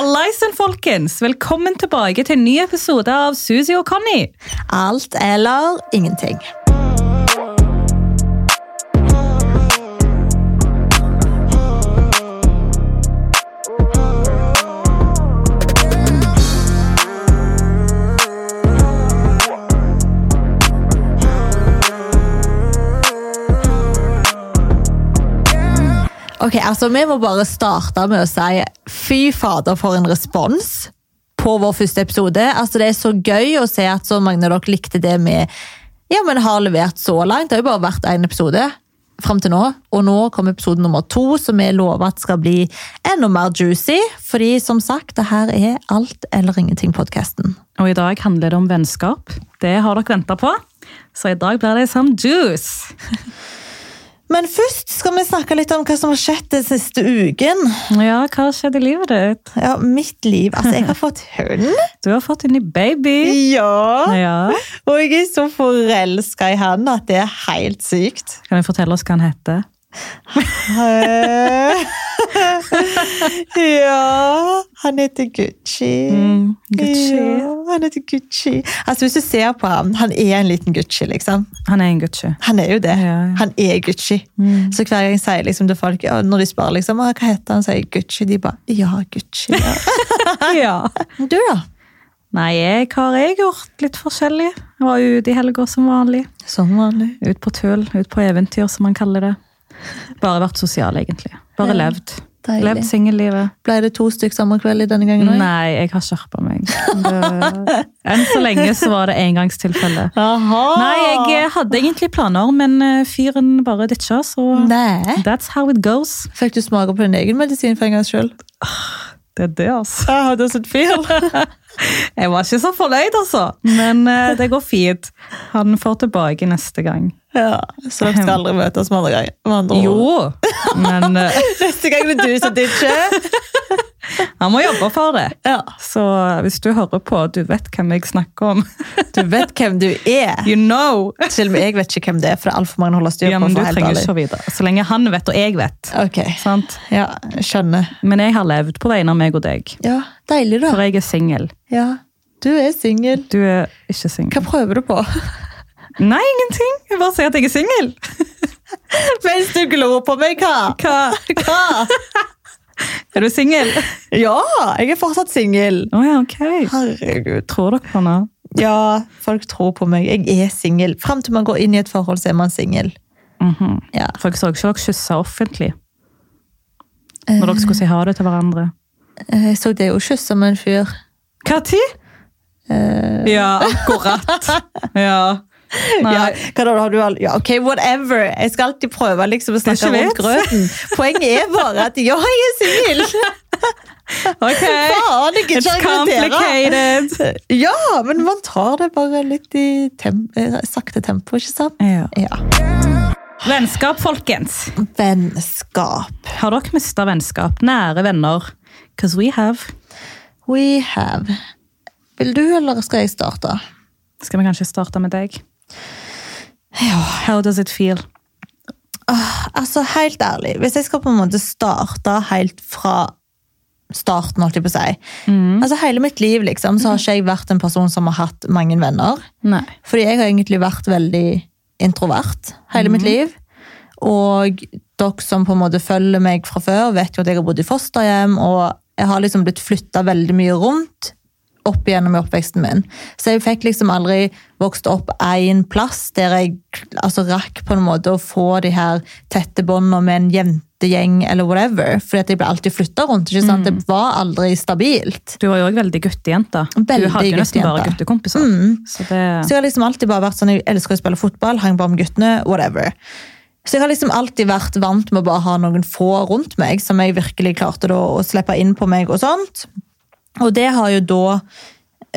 Hallaisen, folkens! Velkommen tilbake til en ny episode av Suzy og Conny. Alt eller ingenting. Ok, altså Vi må bare starte med å si fy fader for en respons på vår første episode. Altså Det er så gøy å se at så mange av dere likte det vi ja, men har levert så langt. Det har jo bare vært én episode fram til nå. Og nå kommer episode nummer to, som vi lover at skal bli enda mer juicy. Fordi som sagt, det her er alt eller ingenting-podkasten. Og i dag handler det om vennskap. Det har dere venta på. Så i dag blir det som juice. Men først skal vi snakke litt om hva som har skjedd den siste uken. Ja, hva har skjedd i livet ditt? Ja, Mitt liv. Altså, jeg har fått hund. Du har fått en ny baby. Ja. Ja. Og jeg er så forelska i han at det er helt sykt. Kan du fortelle oss hva han heter? Ja Han heter Gucci. Mm, Gucci. Ja, han heter Gucci. Altså Hvis du ser på ham, han er en liten Gucci, liksom. Han er en Gucci. Han er jo det. Ja, ja. Han er Gucci. Mm. Så hver gang jeg sier liksom til folk, når de spør liksom, «Å, hva heter han, sier Gucci. De bare ja, Gucci. Ja. Ja. Du, da? Nei, jeg har jeg gjort litt forskjellig. Jeg var ute i helga som vanlig. Som vanlig. Ut på tull, ut på eventyr, som man kaller det. Bare vært sosial, egentlig. Bare Ja, levd. deilig. Levd singellivet. Ble det to stykker samme kveld i denne gangen òg? Nei, jeg har skjerpa meg. Det, enn så lenge så var det engangstilfelle. Aha. Nei, jeg eh, hadde egentlig planer, men eh, fyren bare ditcha, så Nei. that's how it goes. Fikk du smake på din egen medisin for en gangs skyld? Det er det, altså. Jeg er så fint. Jeg var ikke så fornøyd, altså. Men uh, det går fint. Han får tilbake neste gang. Ja, så dere skal aldri møtes med andre gang? med andre ord. Jo, men eh, Neste gang er du som ditcher. han må jobbe for det. Ja. Så hvis du hører på, du vet hvem jeg snakker om. Du vet hvem du er. You know! Selv om jeg vet ikke hvem det er, for det er altfor mange holder styr på. Ja, men du trenger ikke vite. Så lenge han vet, og jeg vet. Ok, Sant? ja, skjønner. Men jeg har levd på vegne av meg og deg. Ja, deilig da. For jeg er singel. Ja, du er singel. Du er ikke singel. Hva prøver du på? Nei, ingenting. Jeg bare sier at jeg er singel. Mens du glor på meg, hva? Hva? Hva? Er du singel? Ja, jeg er fortsatt singel. Oh, ja, ok. Herregud. Tror dere på noe? Ja, folk tror på meg. Jeg er singel. Frem til man går inn i et forhold, så er man singel. Mhm. Ja. Folk så ikke dere kysse offentlig når dere skulle si ha det til hverandre. Eh, Jeg så deg jo kysse med en fyr. Hva tid? Eh, Ja, akkurat. Ja. Ja, du all... ja, ok, whatever. Jeg skal alltid prøve liksom, å snakke rundt grøten. Poenget er bare at ja, jeg er singel! Ok. Faen, It's complicated. Ja, men man tar det bare litt i tem eh, sakte tempo, ikke sant? Ja. Ja. Vennskap, folkens. Vennskap. Har dere mista vennskap? Nære venner? Because we have. We have. Vil du, eller skal jeg starte? Skal vi kanskje starte med deg? Ja. How does it feel? Altså, helt ærlig, hvis jeg skal på en måte starte helt fra starten, holdt jeg på å si. Altså, hele mitt liv, liksom, så har ikke jeg vært en person som har hatt mange venner. Nei. Fordi jeg har egentlig vært veldig introvert hele mitt liv. Og dere som på en måte følger meg fra før, vet jo at jeg har bodd i fosterhjem, og jeg har liksom blitt flytta veldig mye rundt opp igjennom i oppveksten min. Så jeg fikk liksom aldri vokst opp én plass der jeg altså, rakk på en måte å få de her tette båndene med en jentegjeng eller whatever. Fordi at jeg ble alltid flytta rundt. ikke sant? Det var aldri stabilt. Du var jo òg veldig guttejente. Du hadde jo nesten bare guttekompiser. Mm. Så det Så jeg har liksom alltid bare vært sånn, jeg elsker å spille fotball, hang bare med guttene, whatever. Så jeg har liksom alltid vært vant med å bare ha noen få rundt meg, som jeg virkelig klarte å slippe inn på meg og sånt. Og det har jo da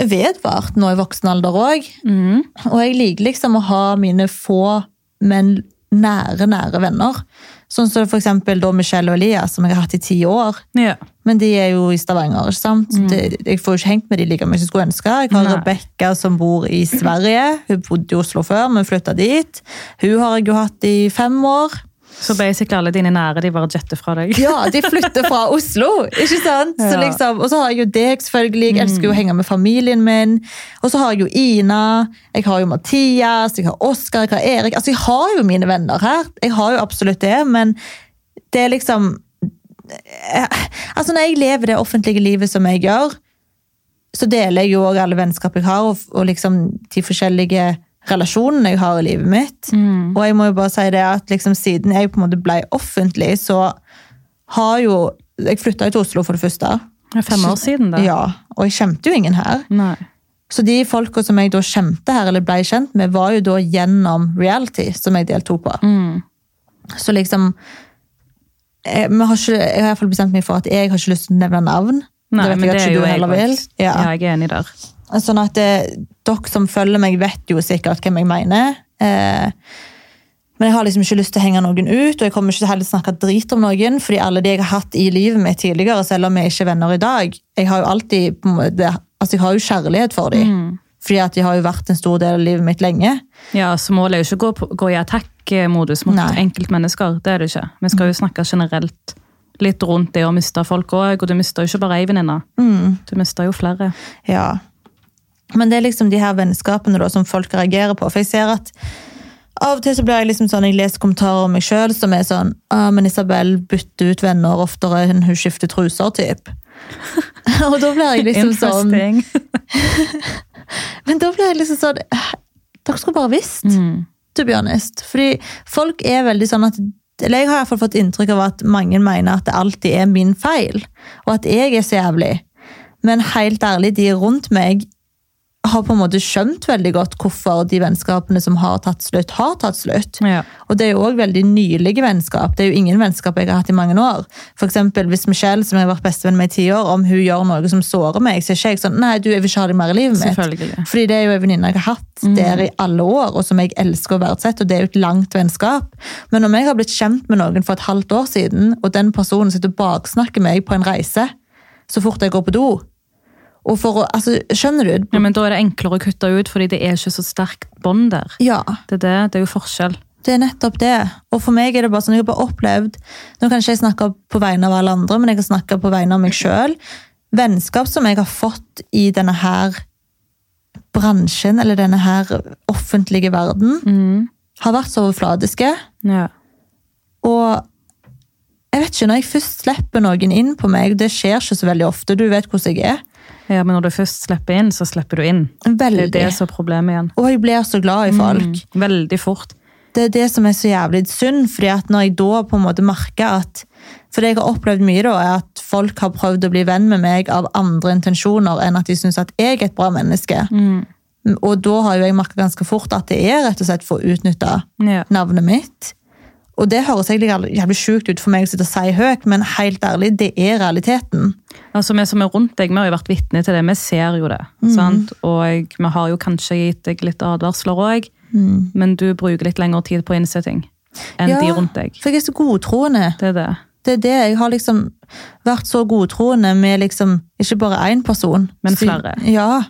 vedvart nå i voksen alder òg. mm. Og jeg liker liksom å ha mine få, men nære, nære venner. Sånn som for eksempel da Michelle og Elias, som jeg har hatt i ti år. Ja. Men de er jo i Stavanger. ikke sant? Det, jeg får jo ikke hengt med de like mye som jeg skulle ønske. Jeg har Nei. Rebekka som bor i Sverige. Hun bodde i Oslo før, men flytta dit. Hun har jeg jo hatt i fem år. Så basically alle dine nære de bare jetter fra deg. Ja, de flytter fra Oslo, ikke sant? Så liksom, og så har jeg jo deg, selvfølgelig. Jeg elsker jo å henge med familien min. Og så har jeg jo Ina, jeg har jo Mathias, jeg har Oskar, jeg har Erik. Altså, jeg har jo mine venner her. Jeg har jo absolutt det, men det er liksom eh, Altså, når jeg lever det offentlige livet som jeg gjør, så deler jeg jo òg alle vennskap jeg har, og, og liksom de forskjellige relasjonene jeg har i livet mitt. Mm. Og jeg må jo bare si det at liksom, siden jeg på en måte ble offentlig, så har jo Jeg flytta jo til Oslo for det første. Det er fem år siden, da. Ja, Og jeg kjente jo ingen her. Nei. Så de folka som jeg da kjente her, eller ble kjent med, var jo da gjennom reality, som jeg deltok på. Mm. Så liksom jeg, vi har ikke, jeg har i hvert fall bestemt meg for at jeg har ikke lyst til å nevne navn. Nei, det vet men jeg det at ikke du heller vil. Ja. Ja. jeg er enig der. Sånn at det, dere som følger meg, vet jo sikkert hvem jeg mener. Eh, men jeg har liksom ikke lyst til å henge noen ut, og jeg kommer ikke til heller snakke drit om noen, fordi alle de jeg har hatt i livet mitt tidligere, selv om vi ikke er venner i dag, jeg har jo alltid måte, altså jeg har jo kjærlighet for dem. Mm. Fordi at de har jo vært en stor del av livet mitt lenge. Ja, så Målet er jo ikke å gå, gå i attack-modus mot Nei. enkeltmennesker. Det er det ikke. Vi skal jo snakke generelt litt rundt det å miste folk òg. Og du mister jo ikke bare ei venninne. Mm, Du mister jo flere. ja. Men det er liksom de her vennskapene da, som folk reagerer på. For jeg ser at av og til så blir jeg liksom sånn, jeg leser kommentarer om meg sjøl som er sånn ah, men Isabel bytter ut venner oftere enn hun skifter truser, typ. og da blir jeg liksom sånn. Men da blir jeg liksom sånn Dere skulle bare visst, Mm. to be honest. Fordi folk er veldig sånn at eller Jeg har i hvert fall fått inntrykk av at mange mener at det alltid er min feil, og at jeg er så jævlig. Men helt ærlig, de rundt meg har på en måte skjønt veldig godt hvorfor de vennskapene som har tatt slutt, har tatt slutt. Ja. Og det er jo òg veldig nylige vennskap. Det er jo ingen vennskap jeg har hatt i mange år. For eksempel hvis Michelle, som jeg har vært bestevenn med i ti år, om hun gjør noe som sårer meg, så er ikke jeg sånn Nei, du, jeg vil ikke ha deg mer i livet mitt. Fordi det er jo en venninne jeg har hatt der i alle år, og som jeg elsker og verdsetter, og det er jo et langt vennskap. Men om jeg har blitt kjent med noen for et halvt år siden, og den personen sitter og baksnakker meg på en reise så fort jeg går på do og for å, altså, Skjønner du? Ja, men Da er det enklere å kutte ut, fordi det er ikke så sterkt bånd der. Ja, Det er, det, det er jo forskjell. det er nettopp det. Og for meg er det bare sånn, jeg har bare opplevd Nå kan ikke jeg snakke på vegne av alle andre, men jeg kan snakke på vegne av meg sjøl. Vennskap som jeg har fått i denne her bransjen, eller denne her offentlige verden, Mm. har vært så overfladiske. Ja. Og jeg vet ikke, når jeg først slipper noen inn på meg, det skjer ikke så veldig ofte, du vet hvordan jeg er. Ja, Men når du først slipper inn, så slipper du inn. Det Veldig. er det som er problemet igjen. Og jeg blir så glad i folk. Mm. Veldig fort. Det er det som er så jævlig synd, fordi at når jeg da på en måte merker at For det jeg har opplevd mye, da, er at folk har prøvd å bli venn med meg av andre intensjoner enn at de syns at jeg er et bra menneske. Mm. Og da har jo jeg merket ganske fort at det er rett og slett for å utnytte Ja. navnet mitt. Og det høres egentlig jævlig sjukt ut for meg å sitte og si høyt, men helt ærlig, det er realiteten. Altså, Vi som er rundt deg, vi har jo vært vitne til det. Vi ser jo det. sant? Og vi har jo kanskje gitt deg litt advarsler òg, men du bruker litt lengre tid på å innse ting enn Ja. de rundt deg. For jeg er så godtroende. Det er det. Det er det. Jeg har liksom vært så godtroende med liksom ikke bare én person. Men flere. Ja.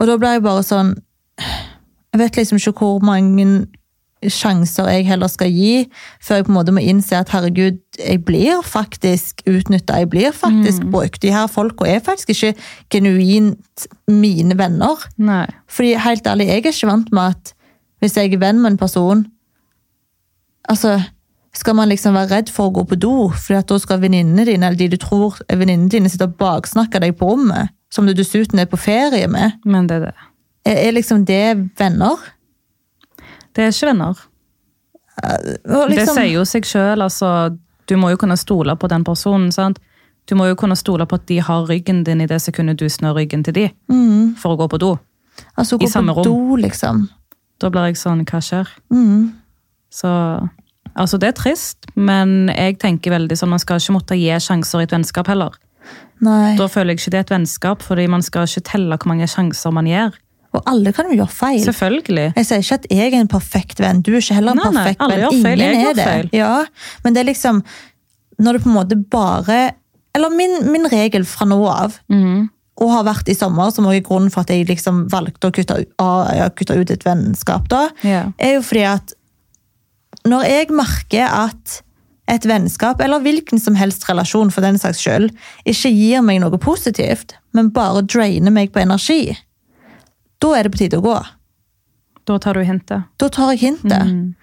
Og da ble jeg bare sånn Jeg vet liksom ikke hvor mange sjanser jeg heller skal gi, før jeg på en måte må innse at herregud, jeg blir faktisk utnytta, jeg blir faktisk brukt. De her folka er faktisk ikke genuint mine venner. Nei. Fordi helt ærlig, jeg er ikke vant med at hvis jeg er venn med en person Altså, skal man liksom være redd for å gå på do, fordi at da skal venninnene dine, eller de du tror er venninnene dine, sitte og baksnakke deg på rommet, som du dessuten er på ferie med? Men det er det. Er, er liksom det venner? Det er ikke venner. Liksom, Det sier jo seg sjøl. Altså, du må jo kunne stole på den personen. sant? Du må jo kunne stole på at de har ryggen din i det sekundet du snør ryggen til de mm, for å gå på do. altså i gå samme på rom. do, liksom. Da blir jeg sånn Hva skjer? Mm, Så Altså, det er trist, men jeg tenker veldig sånn man skal ikke måtte gi sjanser i et vennskap heller. nei. Da føler jeg ikke det er et vennskap, fordi man skal ikke telle hvor mange sjanser man gir. Og alle kan jo gjøre feil. Selvfølgelig. Jeg sier ikke at jeg er en perfekt venn. Du er ikke heller en Nei, nei, perfekt alle venn. feil, jeg er det. feil. Ja, men det er liksom Når det på en måte bare Eller min, min regel fra nå av, mm. og har vært i sommer, som også er grunnen for at jeg liksom valgte å kutte, å kutte ut et vennskap, da, yeah. er jo fordi at når jeg merker at et vennskap, eller hvilken som helst relasjon for den saks skyld, ikke gir meg noe positivt, men bare drainer meg på energi, da er det på tide å gå. Da tar du hintet. Da tar jeg hintet. Mm.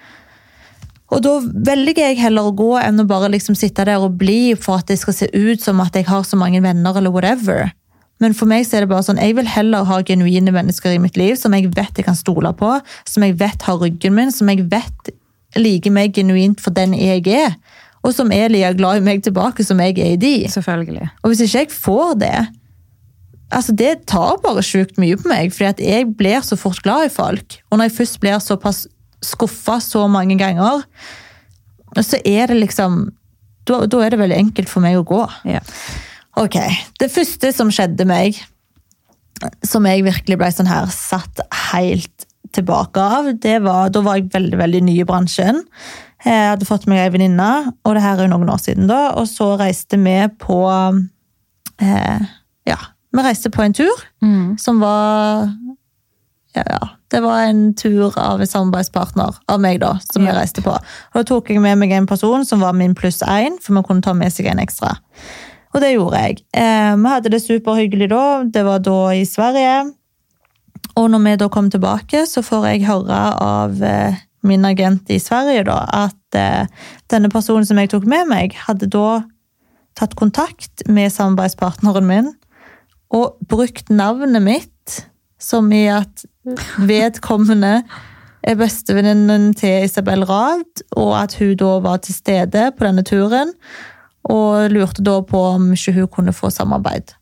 Og da velger jeg heller å gå enn å bare liksom sitte der og bli for at det skal se ut som at jeg har så mange venner, eller whatever. Men for meg så er det bare sånn, jeg vil heller ha genuine mennesker i mitt liv som jeg vet jeg kan stole på, som jeg vet har ryggen min, som jeg vet liker meg genuint for den jeg er. Og som er like glad i meg tilbake som jeg er i de. Selvfølgelig. Og hvis ikke jeg får det altså Det tar bare sjukt mye på meg, fordi at jeg blir så fort glad i folk. Og når jeg først blir såpass skuffa så mange ganger, så er det liksom da, da er det veldig enkelt for meg å gå. Ja. Ok, Det første som skjedde meg, som jeg virkelig ble sånn her satt helt tilbake av, det var da var jeg veldig veldig ny i bransjen. Jeg hadde fått meg ei venninne, og det her er jo noen år siden, da. Og så reiste vi på eh, Ja, vi reiste på en tur Mm. som var ja, ja, det var en tur av en samarbeidspartner av meg, da, som jeg reiste på. Og Da tok jeg med meg en person som var min pluss én, for man kunne ta med seg en ekstra. Og det gjorde jeg. Eh, vi hadde det superhyggelig da. Det var da i Sverige. Og når vi da kom tilbake, så får jeg høre av eh, min agent i Sverige da, at eh, denne personen som jeg tok med meg, hadde da tatt kontakt med samarbeidspartneren min og brukt navnet mitt som i at vedkommende er bestevenninnen til Isabel Rad, og at hun da var til stede på denne turen, og lurte da på om ikke hun kunne få samarbeid.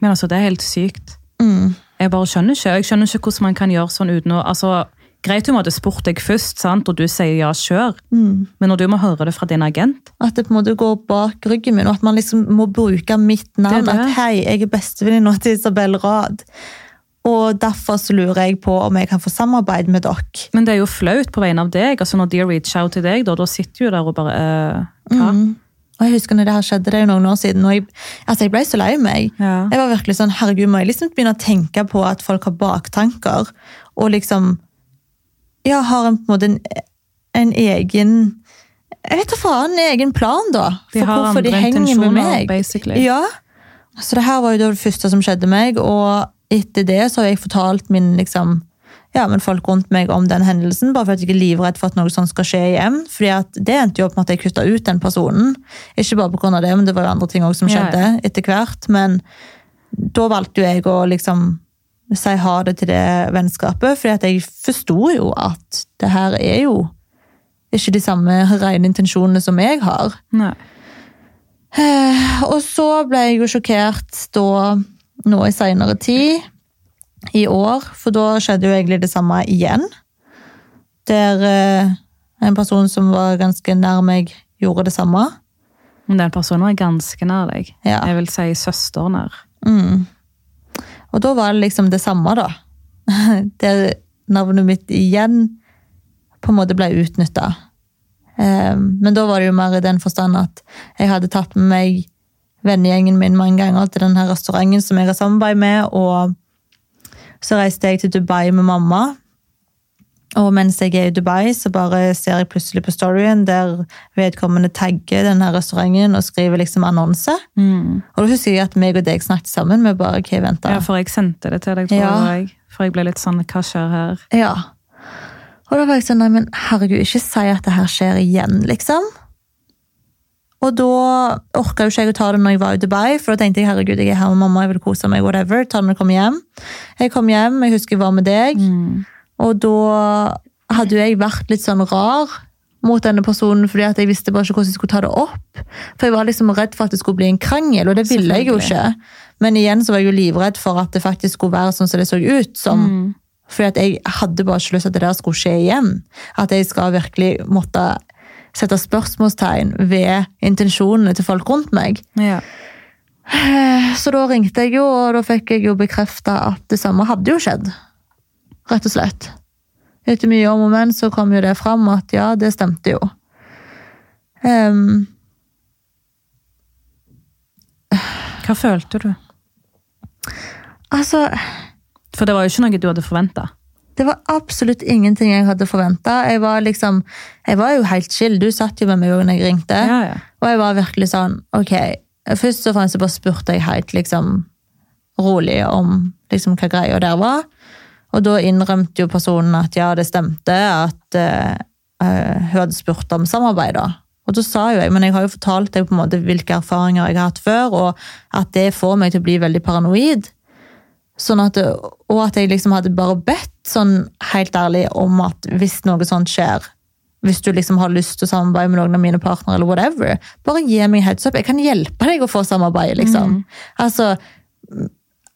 Men altså, det er helt sykt. Mm. Jeg bare skjønner ikke. Jeg skjønner ikke hvordan man kan gjøre sånn uten å altså, Greit hun hadde spurt deg først, sant? og du sier ja, kjør. Mm. Men når du må høre det fra din agent At det på en måte går bak ryggen min, og at man liksom må bruke mitt navn. Det det. At hei, jeg er bestevenninna til Isabel Rad. Og derfor så lurer jeg på om jeg kan få samarbeid med dere. Men det er jo flaut på vegne av deg. altså Når de reach out til deg, da, da sitter du der og bare eh, Hva? Mm. Og jeg husker når det her skjedde, det er jo noen år siden, og jeg, altså jeg ble så lei meg. Ja. Jeg var virkelig sånn, herregud, må jeg liksom begynne å tenke på at folk har baktanker, og liksom, ja, har en, på en måte en, en egen, jeg vet da faen, en egen plan da, for hvorfor de henger med meg. basically. Ja, så det her var jo det første som skjedde meg, og etter det så har jeg fortalt min, liksom, ja, men folk rundt meg om den hendelsen, bare for at jeg ikke er livredd for at noe sånt skal skje igjen. fordi at det endte jo opp med at jeg kutta ut den personen. Ikke bare på grunn av det, men det var jo andre ting også som Ja, skjedde ja. etter hvert. Men da valgte jo jeg å liksom si ha det til det vennskapet, at jeg forsto jo at det her er jo ikke de samme rene intensjonene som jeg har. Nei. Eh, Og så ble jeg jo sjokkert da, nå i seinere tid, i år, for da skjedde jo egentlig det samme igjen. Der eh, en person som var ganske nær meg, gjorde det samme. Men den personen var ganske nær deg. Ja. Jeg vil si søsternær. Mm. Og da var det liksom det samme, da. Der navnet mitt igjen på en måte ble utnytta. Men da var det jo mer i den forstand at jeg hadde tatt med meg vennegjengen min mange ganger til den her restauranten som jeg har samarbeid med, og så reiste jeg til Dubai med mamma. Og mens jeg er i Dubai, så bare ser jeg plutselig på storyen der vedkommende tagger denne restauranten og skriver liksom annonse. Mm. Og da husker jeg at meg og deg snakket sammen. Vi bare, ok, vent da. Ja, for jeg sendte det til deg, tror Ja. jeg. For jeg ble litt sånn Hva skjer her? Ja. Og da var jeg sånn, nei, men herregud, ikke si at det her skjer igjen, liksom. Og da orka jo ikke jeg å ta det når jeg var i Dubai, for da tenkte jeg herregud, jeg er her med mamma, jeg vil kose meg, whatever. Ta det når jeg kommer hjem. Jeg kom hjem, jeg husker jeg var med deg, Mm. Og da hadde jo jeg vært litt sånn rar mot denne personen, fordi at jeg visste bare ikke hvordan jeg skulle ta det opp. For jeg var liksom redd for at det skulle bli en krangel, og det ville jeg jo ikke. Men igjen så var jeg jo livredd for at det faktisk skulle være sånn som det så ut som. Mm. Fordi at jeg hadde bare ikke lyst til at det der skulle skje igjen. At jeg skal virkelig måtte sette spørsmålstegn ved intensjonene til folk rundt meg. Ja. Så da ringte jeg jo, og da fikk jeg jo bekrefta at det samme hadde jo skjedd. Rett og slett. Etter mye om og men så kom jo det fram at ja, det stemte jo. Um. Hva følte du? altså For det var jo ikke noe du hadde forventa. Det var absolutt ingenting jeg hadde forventa. Jeg var liksom, jeg var jo helt chill. Du satt jo med meg når jeg ringte. Ja, ja. Og jeg var virkelig sånn Ok, først og fremst jeg bare spurte jeg helt liksom rolig om liksom hva greia der var. Og da innrømte jo personen at ja, det stemte, at eh, hun hadde spurt om samarbeid. da. Og da sa jo jeg, men jeg har jo fortalt deg på en måte hvilke erfaringer jeg har hatt før, og at det får meg til å bli veldig paranoid. Sånn at, og at jeg liksom hadde bare bedt sånn helt ærlig om at hvis noe sånt skjer, hvis du liksom har lyst til å samarbeide med noen av mine partnere, eller whatever, bare gi meg heads up. Jeg kan hjelpe deg å få samarbeid, liksom. Altså,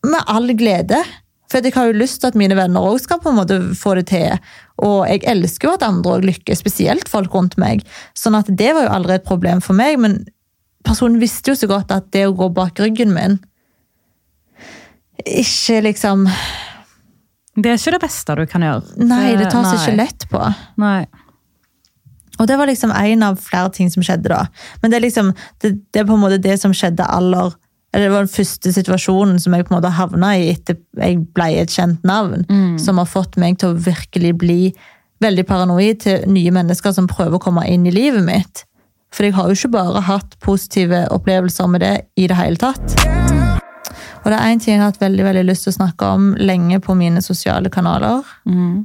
med all glede. For jeg har jo lyst til at mine venner òg skal på en måte få det til. Og jeg elsker jo at andre òg lykkes, spesielt folk rundt meg. Sånn at det var jo aldri et problem for meg, men personen visste jo så godt at det å gå bak ryggen min ikke liksom Det er ikke det beste du kan gjøre. Nei, det tas Nei. ikke lett på. Nei. Og det var liksom en av flere ting som skjedde da. Men det er liksom, det, det er på en måte det som skjedde aller Det var den første situasjonen som jeg på en måte havna i etter jeg ble et kjent navn. Som har fått meg til å virkelig bli veldig paranoid til nye mennesker som prøver å komme inn i livet mitt. For jeg har jo ikke bare hatt positive opplevelser med det i det hele tatt. Og det er én ting jeg har hatt veldig veldig lyst til å snakke om lenge på mine sosiale kanaler. Mm.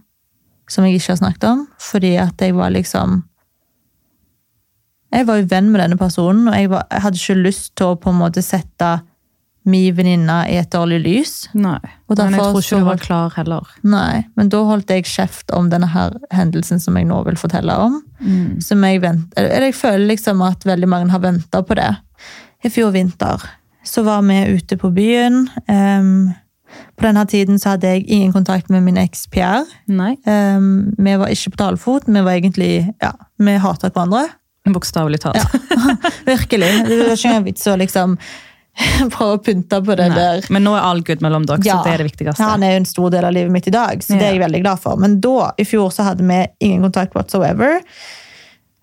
Som jeg ikke har snakket om, fordi at jeg var liksom Jeg var jo venn med denne personen, og jeg, var, jeg hadde ikke lyst til å på en måte sette min venninne i et dårlig lys. Nei. Men jeg tror ikke du var- klar heller. Nei, men da holdt jeg kjeft om denne her hendelsen som jeg nå vil fortelle om. Mm. Som jeg, vent, eller jeg føler liksom at veldig mange har venta på det. I fjor vinter så var vi ute på byen. Um, på denne tiden så hadde jeg ingen kontakt med min eks Pierre. Ehm, vi var ikke på talefot, vi var egentlig Ja, vi hata hverandre. Bokstavelig talt. Virkelig. Det er ikke noen vits å liksom prøve å pynte på det Nei. der. Men nå er all good mellom dere, Ja. så det er det viktigste. Han er jo en stor del av livet mitt i dag, så det er jeg veldig glad for. Men da, i fjor, så hadde vi ingen kontakt whatsoever.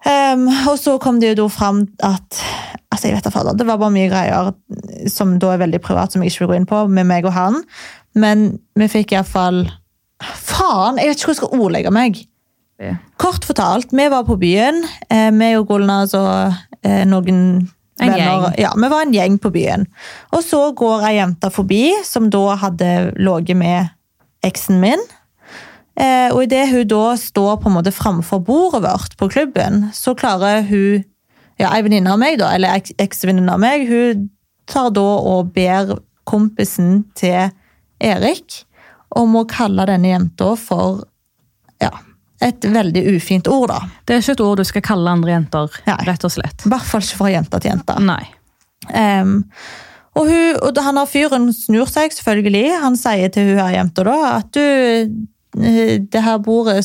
Um, og så kom det jo da fram at altså jeg vet da fader, Det var bare mye greier som da er veldig privat, som jeg ikke vil gå inn på, med meg og han. Men vi fikk iallfall Faen! Jeg vet ikke hvordan jeg skal ordlegge meg. Ja. Kort fortalt, vi var på byen. Eh, vi og Golnas og eh, noen En venner. gjeng. Ja, vi var en gjeng på byen. Og så går ei jente forbi, som da hadde ligget med eksen min. Eh, og idet hun da står på en måte framfor bordet vårt på klubben, så klarer hun ja, Ei venninne av meg, da, eller eks- eksvenninne av meg, hun tar da og ber kompisen til Erik om å kalle denne jenta for ja, et veldig ufint ord, da. Det er ikke et ord du skal kalle andre jenter, Nei. rett og slett. I hvert fall ikke fra jente til jente. Nei. Um, og, hun, og han har fyren snur seg, selvfølgelig. Han sier til hun her jenta da at du eh, Det her bordet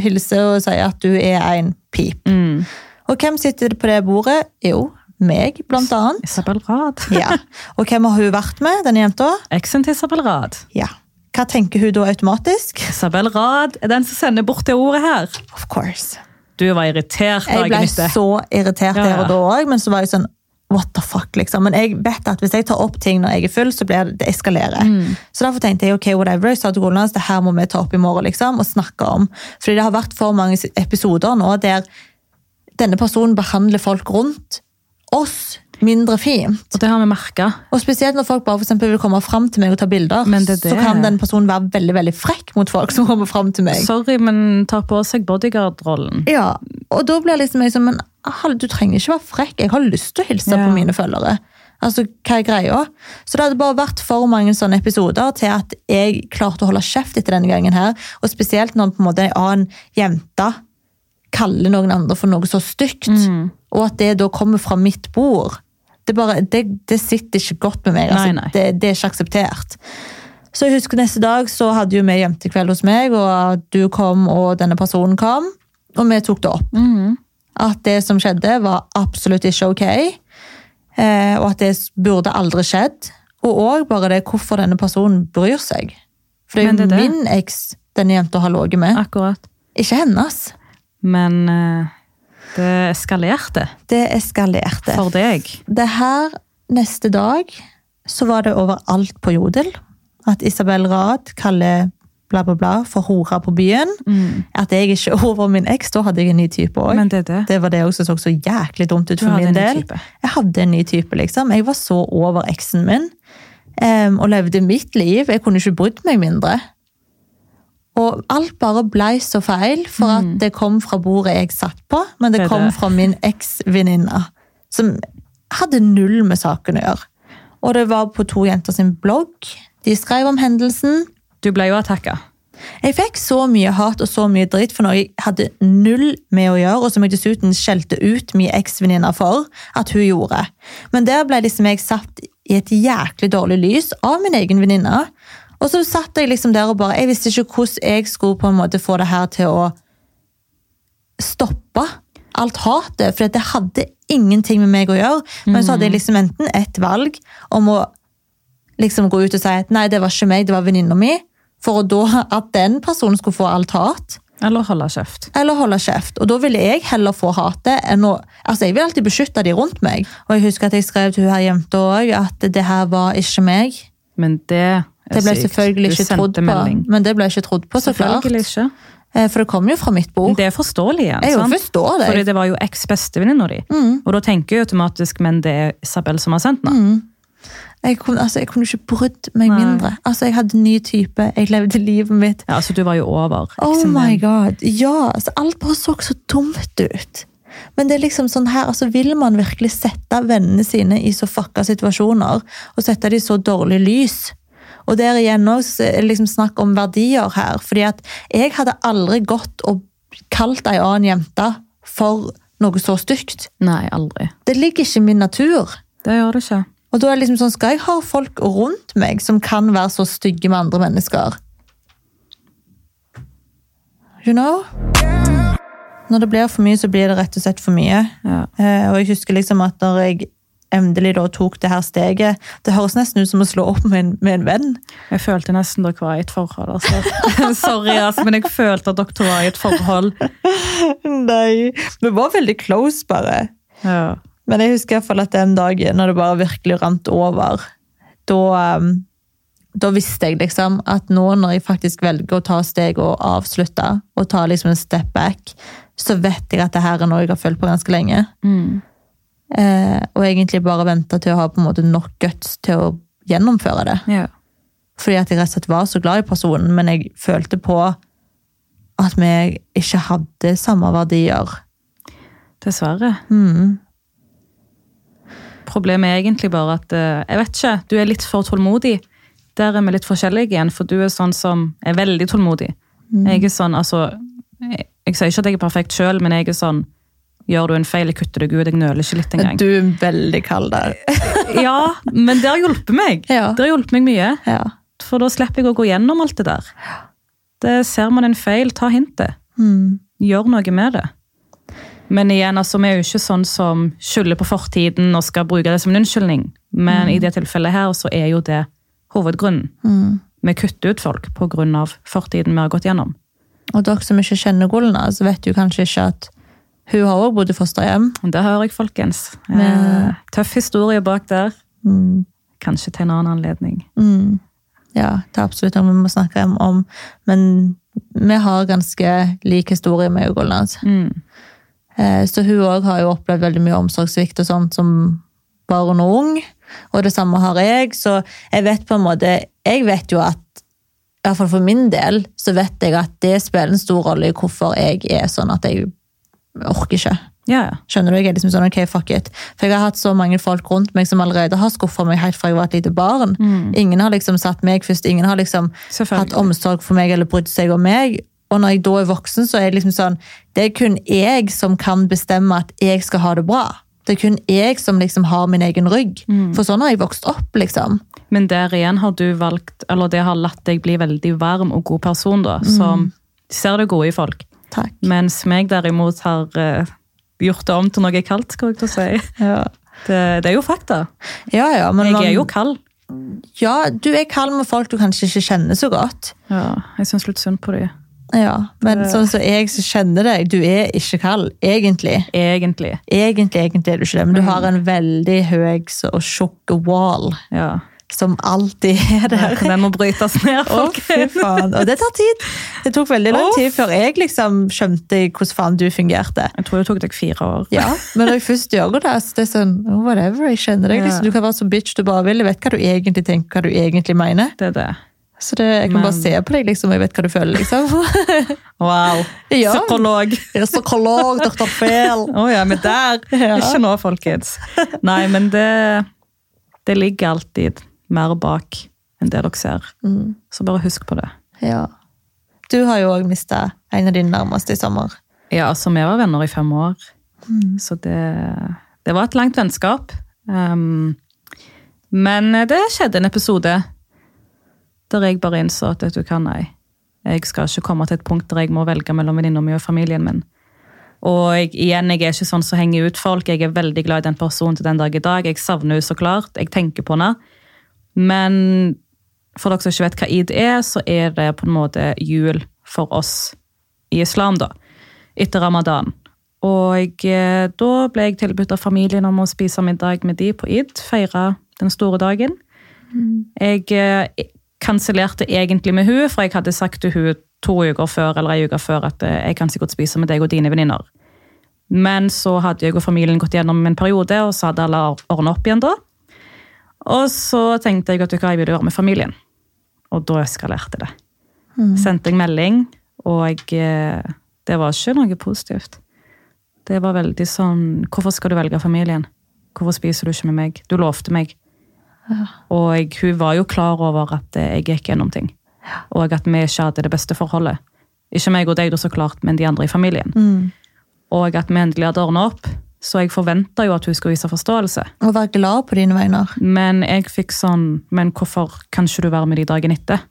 hilser og sier at du er en pip. Mm. Og hvem sitter på det bordet? Jo, meg, blant annet. Isabel Rad. Ja. Og hvem har hun vært med, denne jenta? Eksen til Isabel Rad. Ja. Hva tenker hun da automatisk? Isabel Rad er den som sender bort det ordet her. Of course. Du var irritert Jeg ble så irritert der og da òg, men så var jeg sånn What the fuck, liksom. Men jeg vet at hvis jeg tar opp ting når jeg er full, så blir det, det eskalerer. Mm. Så derfor tenkte jeg ok, whatever, jeg sa til Roland det her må vi ta opp i morgen liksom, og snakke om. Fordi det har vært for mange episoder nå der denne personen behandler folk rundt oss mindre fint. Og det har vi merka. Og spesielt når folk bare for vil komme fram til meg og ta bilder, det det så kan den personen være veldig veldig frekk mot folk som kommer fram til meg. Sorry, men tar på seg bodyguard-rollen. Ja, og da blir liksom jeg som men du trenger ikke være frekk. Jeg har lyst til å hilse Ja. på mine følgere. Altså, hva er greia? Så det hadde bare vært for mange sånne episoder til at jeg klarte å holde kjeft etter denne gangen her. Og spesielt når på en måte en annen jente kaller noen andre for noe så stygt. Mm. Og at det da kommer fra mitt bord. Det, bare, det, det sitter ikke godt med meg. Altså. Nei, nei. Det, det er ikke akseptert. Så jeg husker neste dag så hadde jo vi jentekveld hos meg, og du kom og denne personen kom. Og vi tok det opp. Mhm. At det som skjedde, var absolutt ikke ok. Eh, og at det burde aldri skjedd. Og òg bare det hvorfor denne personen bryr seg. For det er jo min eks denne jenta har ligget med, Akkurat. ikke hennes. Men eh, det eskalerte Det eskalerte. for deg. Det her neste dag så var det overalt på Jodel at Isabel Rad kaller bla, bla, bla, for hora på byen. At jeg ikke er over min eks. Da hadde jeg en ny type òg. Mm. Det det. Det var det også som så så jæklig dumt ut for min del. Jeg hadde en ny type, liksom. Jeg var så over eksen min. Um, og levde mitt liv. Jeg kunne ikke brydd meg mindre. Og alt bare blei så feil, for at det kom fra bordet jeg satt på, men det, Mm. Kom fra min eksvenninne, som hadde null med saken å gjøre. Og det var på to jenter sin blogg. De skrev om hendelsen. Du ble jo attacka. Jeg fikk så mye hat og så mye dritt for noe jeg hadde null med å gjøre, og som jeg dessuten skjelte ut min eksvenninne for at hun gjorde. Men der ble liksom jeg satt i et jæklig dårlig lys av min egen venninne. Og så satt jeg liksom der og bare Jeg visste ikke hvordan jeg skulle på en måte få det her til å stoppe alt hatet, for det hadde ingenting med meg å gjøre. Men så hadde jeg liksom enten et valg om å liksom gå ut og si at nei, det var ikke meg, det var venninna mi, for da at den personen skulle få alt hat. Eller holde kjeft. Eller holde kjeft. Og da ville jeg heller få hatet enn å Altså, jeg vil alltid beskytte de rundt meg. Og jeg husker at jeg skrev til hun her jenta òg at det her var ikke meg. Men det Det ble sykt. selvfølgelig ikke trodd på. melding. Men det ble ikke trodd på, så klart. Ikke. Eh, For det kom jo fra mitt bord. Det er forståelig igjen. Jeg sant? forstår det. Fordi det var jo eks-bestevenninna di. Mm. Og da tenker jeg automatisk men det er Isabel som har sendt den. Jeg kunne, altså, jeg kunne ikke brydd meg Nei. mindre. Altså, Jeg hadde ny type, jeg levde livet mitt. Ja, altså Du var jo over. Oh my god. Ja, altså, alt bare så så dumt ut. Men det er liksom sånn her, altså vil man virkelig sette vennene sine i så fucka situasjoner, og sette dem i så dårlig lys? Og der igjen også liksom snakk om verdier her, fordi at jeg hadde aldri gått og kalt ei annen jente for noe så stygt. Nei, aldri. Det ligger ikke i min natur. Det gjør det ikke. Og da er det liksom sånn, skal jeg ha folk rundt meg som kan være så stygge med andre mennesker? You know? Når det blir for mye, så blir det rett og slett for mye. Ja. Eh, og jeg husker liksom at når jeg endelig da tok det her steget Det høres nesten ut som å slå opp med en, med en venn. Jeg følte nesten dere var i et forhold. Altså. Sorry, altså, men jeg følte at dere var i et forhold. Nei, Vi var veldig close, bare. Ja. Men jeg husker i hvert fall at den dagen når det bare virkelig rant over, da, um, da visste jeg liksom at nå når jeg faktisk velger å ta steg og avslutte, og ta liksom en step back, så vet jeg at det her er noe jeg har følt på ganske lenge. Mm. Eh, og egentlig bare venta til å ha på en måte nok guts til å gjennomføre det. ja. Fordi at jeg rett og slett var så glad i personen, men jeg følte på at vi ikke hadde samme verdier. Dessverre. Mm. Problemet er egentlig bare at eh, jeg vet ikke, du er litt for tålmodig. Der er vi litt forskjellige igjen, for du er sånn som er veldig tålmodig. Jeg er sånn, altså jeg, jeg sier ikke at jeg er perfekt sjøl, men jeg er sånn Gjør du en feil, jeg kutter deg ut. Jeg nøler ikke litt engang. Du er veldig kald der. Ja, men det har hjulpet meg. Ja. Det har hjulpet meg mye. Ja. For da slipper jeg å gå gjennom alt det der. Det Ser man en feil, ta hintet. Mm. Gjør noe med det. Men igjen, altså, vi er jo ikke sånn som skylder på fortiden og skal bruke det som en unnskyldning. Men i det tilfellet her så er jo det hovedgrunnen. Mm. Vi kutter ut folk pga. fortiden vi har gått gjennom. Og dere som ikke kjenner Golna, så vet jo kanskje ikke at hun har også bodd i fosterhjem. Det hører jeg, folkens. Eh, Men- tøff historie bak der. Mm. Kanskje til en annen anledning. Mm. Ja, det er absolutt noe vi må snakke om-. Men vi har ganske lik historie med altså. Mm. Eh, Så hun òg har jo opplevd veldig mye omsorgssvikt og sånt som barn og ung. Og det samme har jeg, så jeg vet på en måte Jeg vet jo at i hvert fall for min del så vet jeg at det spiller en stor rolle i hvorfor jeg er sånn at jeg orker ikke. Ja, ja. Skjønner du? Jeg er liksom sånn, ok, fuck it. For jeg har hatt så mange folk rundt meg som allerede har skuffa meg helt fra jeg var et lite barn. Ingen har liksom satt meg først. Ingen har liksom hatt omsorg for meg eller brydd seg om meg. Og når jeg da er voksen, så er det liksom sånn Det er kun jeg som kan bestemme at jeg skal ha det bra. Det er kun jeg som liksom har min egen rygg. For sånn har jeg vokst opp, liksom. Men der igjen har du valgt, eller det har latt deg bli veldig varm og god person, da, som ser det gode i folk. Takk. Mens meg derimot har uh, gjort det om til noe kaldt, skal jeg til å si. Ja, Det, det er jo fakta. ja, ja men Jeg man- er jo kald. Ja, du er kald med folk du kanskje ikke kjenner så godt. Ja, jeg syns litt synd på dem. Ja, Men Det- sånn som jeg som kjenner deg, du er ikke kald. Egentlig. Egentlig. Egentlig, egentlig er du ikke det, men du har en veldig høy og tjukk wall. Ja. Som alltid er der. Den må brytes ned, folkens. Oh. Og det tar tid. Det tok veldig lang tid før jeg liksom skjønte hvordan faen du fungerte. Jeg tror det tok deg fire år. Ja, Men når jeg først gjør det, så det er sånn oh, whatever, jeg kjenner deg. Liksom. Du kan være så bitch du bare vil. Jeg vet hva du egentlig tenker, hva du egentlig mener. Det er det. Så det, jeg kan Men- bare se på deg, liksom, og jeg vet hva du føler, liksom. Wow. Ja. Psykolog. Er psykolog, doktor Fehl. Å ja, men der! Ja. Ikke nå, folkens. Nei, men det, det ligger alltid mer bak enn det dere ser. Mm. Så bare husk på det. Ja. Du har jo òg mista en av dine nærmeste i sommer. Ja, altså, vi var venner i fem år, så det, det var et langt vennskap. Um, men det skjedde en episode der jeg bare innså at vet du hva, nei, jeg skal ikke komme til et punkt der jeg må velge mellom venninna mi og familien min. Og jeg, igjen, jeg er ikke sånn som henger ut folk. Jeg er veldig glad i den personen til den dag i dag. Jeg savner henne så klart. Jeg tenker på henne. Men for dere som ikke vet hva id er, så er det på en måte jul for oss i islam, da. Etter ramadan. Og eh, da ble jeg tilbudt av familien om å spise middag med de på id. Feire den store dagen. Jeg eh, kansellerte egentlig med hun, for jeg hadde sagt til hun to uker før eller en uke før at eh, jeg kan sikkert spise med deg og dine venninner. Men så hadde jeg og familien gått gjennom en periode, og så hadde alle ordna opp igjen da. Og så tenkte jeg at du hva, jeg være med familien. Og da eskalerte det. Sendte jeg melding, og jeg, det var ikke noe positivt. Det var veldig sånn Hvorfor skal du velge familien? Hvorfor spiser du ikke med meg? Du lovte meg. Og jeg, hun var jo klar over at eh, jeg gikk gjennom ting. Og at vi ikke hadde det beste forholdet. Ikke meg og deg, så klart, men de andre i familien. Og at vi endelig hadde ordna opp. Så jeg forventa jo at hun skulle vise forståelse. Og være glad på dine vegne. Men jeg fikk sånn Men hvorfor kan ikke du være med de dagen etter?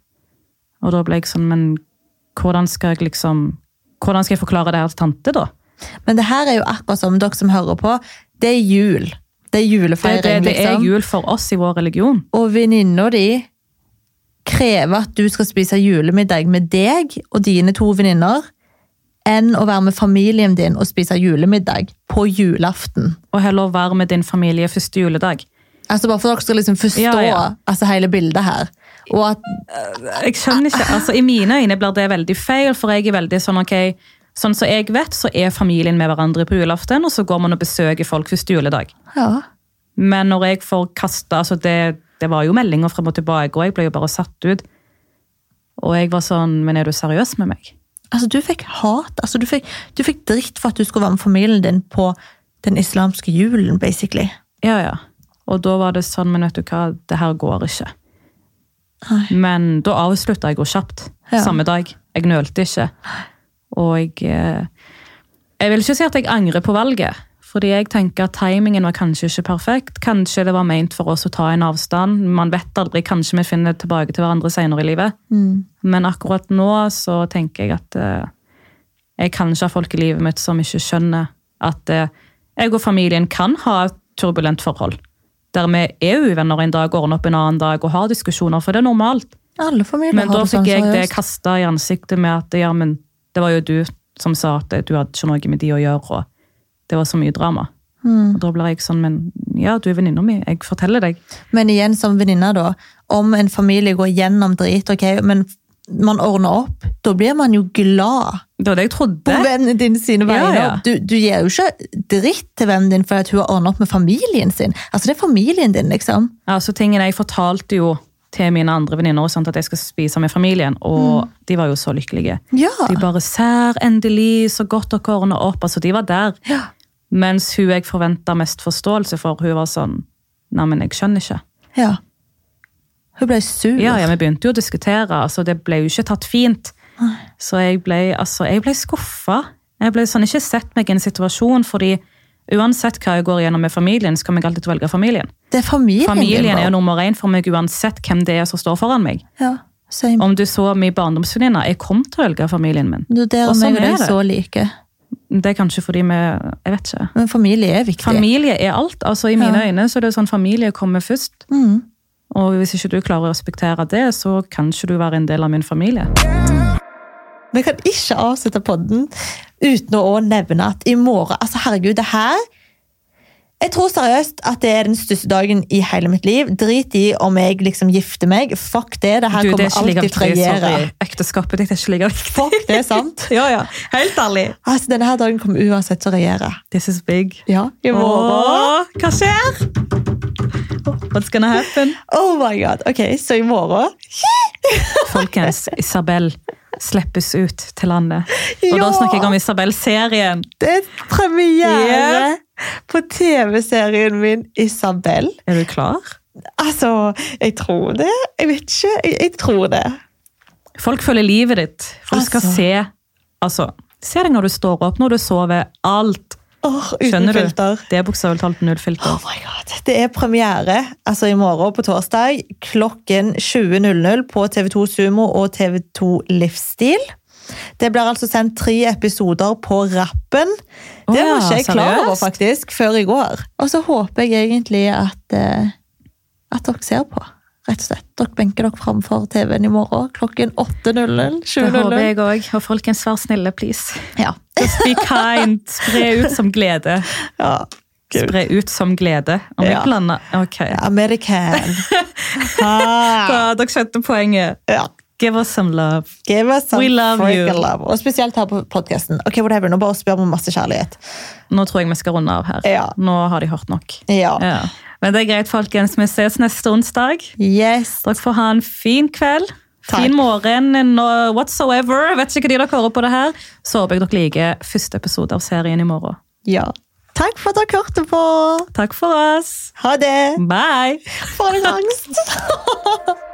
Og da ble jeg sånn Men hvordan skal jeg liksom Hvordan skal jeg forklare det her til tante, da? Men det her er jo akkurat som dere som hører på. Det er jul. Det er Det, julefeiring, det, det er liksom. jul for oss i vår religion. Og venninna di krever at du skal spise julemiddag med deg og dine to venninner, enn å være med familien din og spise julemiddag på julaften. Og heller være med din familie første juledag. Altså Bare for at dere skal liksom forstå Ja, ja. Altså, hele bildet her. Og at Jeg skjønner ikke, altså I mine øyne blir det veldig feil, for jeg er veldig sånn ok, Sånn som jeg vet, så er familien med hverandre på julaften, og så går man og besøker folk første juledag. Ja. Men når jeg får kasta altså det, det var jo meldinger frem og tilbake, og jeg ble jo bare satt ut. Og jeg var sånn Men er du seriøs med meg? Altså, du fikk hat. Altså, du fikk, du fikk dritt for at du skulle være med familien din på den islamske julen, basically. Ja, ja. Og da var det sånn Men vet du hva, det her går ikke. Nei. Men da avslutta jeg jo kjapt. Ja. Samme dag. Jeg nølte ikke. Og jeg eh, Jeg vil ikke si at jeg angrer på valget. Fordi jeg tenker at timingen var kanskje ikke perfekt. Kanskje det var ment for oss å ta en avstand. Man vet aldri. Kanskje vi finner tilbake til hverandre senere i livet. Men akkurat nå så tenker jeg at eh, jeg kan ikke ha folk i livet mitt som ikke skjønner at eh, jeg og familien kan ha et turbulent forhold. Der vi er uvenner en dag, ordner opp en annen dag og har diskusjoner, for det er normalt. Alle familier Men har da det sånn fikk jeg det kasta i ansiktet med at ja, men det var jo du som sa at du hadde ikke noe med de å gjøre, og det var så mye drama. Mm. Og da ble jeg sånn, men ja, du er venninna mi, jeg forteller deg. Men igjen som venninne, da. Om en familie går gjennom drit, ok, men man ordner opp, da blir man jo glad Det var det jeg på trodde. vennen din sine Ja, vegne. ja. Du, du gir jo ikke dritt til vennen din for at hun har ordnet opp med familien sin. Altså, det er familien din, liksom. så tingene jeg fortalte jo til mine andre venninner at jeg skal spise med familien, og de var jo så lykkelige. Ja. De bare sær, endelig, så godt dere ordner opp. Altså, de var der. Ja. Mens hun jeg forventa mest forståelse for, hun var sånn Nei, men jeg skjønner ikke. ja. Hun ble sur. Ja, ja, vi begynte jo å diskutere. altså Det ble jo ikke tatt fint. Så jeg ble, altså, jeg ble skuffa. Jeg ble sånn, ikke sett meg i en situasjon, fordi uansett hva jeg går gjennom med familien, så kan jeg alltid velge familien. Det er familien, Familien er jo nummer én for meg uansett hvem det er som står foran meg. Ja, same. Om du så min barndomsvenninne, jeg kom til å velge familien min. Du, der Og sånn er det. så like. Det er kanskje fordi vi Jeg vet ikke. Men familie er viktig. Familie er alt. altså I mine Ja. øyne så er det sånn familie kommer først. Mm. Og hvis ikke du klarer å respektere det, så kan ikke du være en del av min familie. Vi kan ikke avslutte podden uten å nevne at i morgen Altså, herregud, det her Jeg tror seriøst at det er den største dagen i hele mitt liv. Drit i om jeg liksom gifter meg. Fuck det. Det her Du, det er kommer alltid til å regjere. Ekteskapet ditt er ikke like viktig. Fuck, det er sant. Ja, ja. Helt ærlig. Altså, Denne her dagen kommer uansett til å regjere. This is big. Ja, i morgen. Åh, hva skjer? What's gonna happen? Oh my god. Ok, så i morgen Folkens, Isabel slippes ut til landet. Og da snakker jeg om Isabel-serien. Det er premiere Yeah. På TV-serien min Isabel. Er du klar? Altså, jeg tror det. Jeg vet ikke. Jeg, jeg tror det. Folk følger livet ditt. Folk skal Altså. se Altså, se deg når du står opp, når du sover. Alt. Åh, uten filter. du? Det er bokstavelig talt null filter. Oh my god. Det er premiere altså i morgen på torsdag klokken 20.00 på TV2 Sumo og TV2 Livsstil. Det blir altså sendt tre episoder på rappen. Det var ikke jeg klar over faktisk før i går. Og så håper jeg egentlig at, eh, at dere ser på. Rett og slett. Dere benker dere framfor TV-en i morgen klokken 8.00. Det håper jeg òg. Og folkens, vær snille, please. Ja. Just be kind. Spre ut som glede. ja. Spre ut som glede. Om jeg Ja. blander Ok. American. ah. Da, dere skjønte poenget. ja. Give us some love. Give us some We love you. love. Og spesielt her på podcasten. Okay, whatever, Nå bare spør vi masse kjærlighet. Nå tror jeg vi skal runde av her. Ja. Nå har de hørt nok. Ja. Ja. Men det er greit, folkens. Vi ses neste onsdag. Yes. Dere får ha en fin kveld. Takk. Fin morgen no whatsoever. Vet ikke når dere hører på det her. Så håper jeg dere liker første episode av serien i morgen. Ja. Takk for at dere hørte på. Takk for oss. Ha det. Bye! For en angst.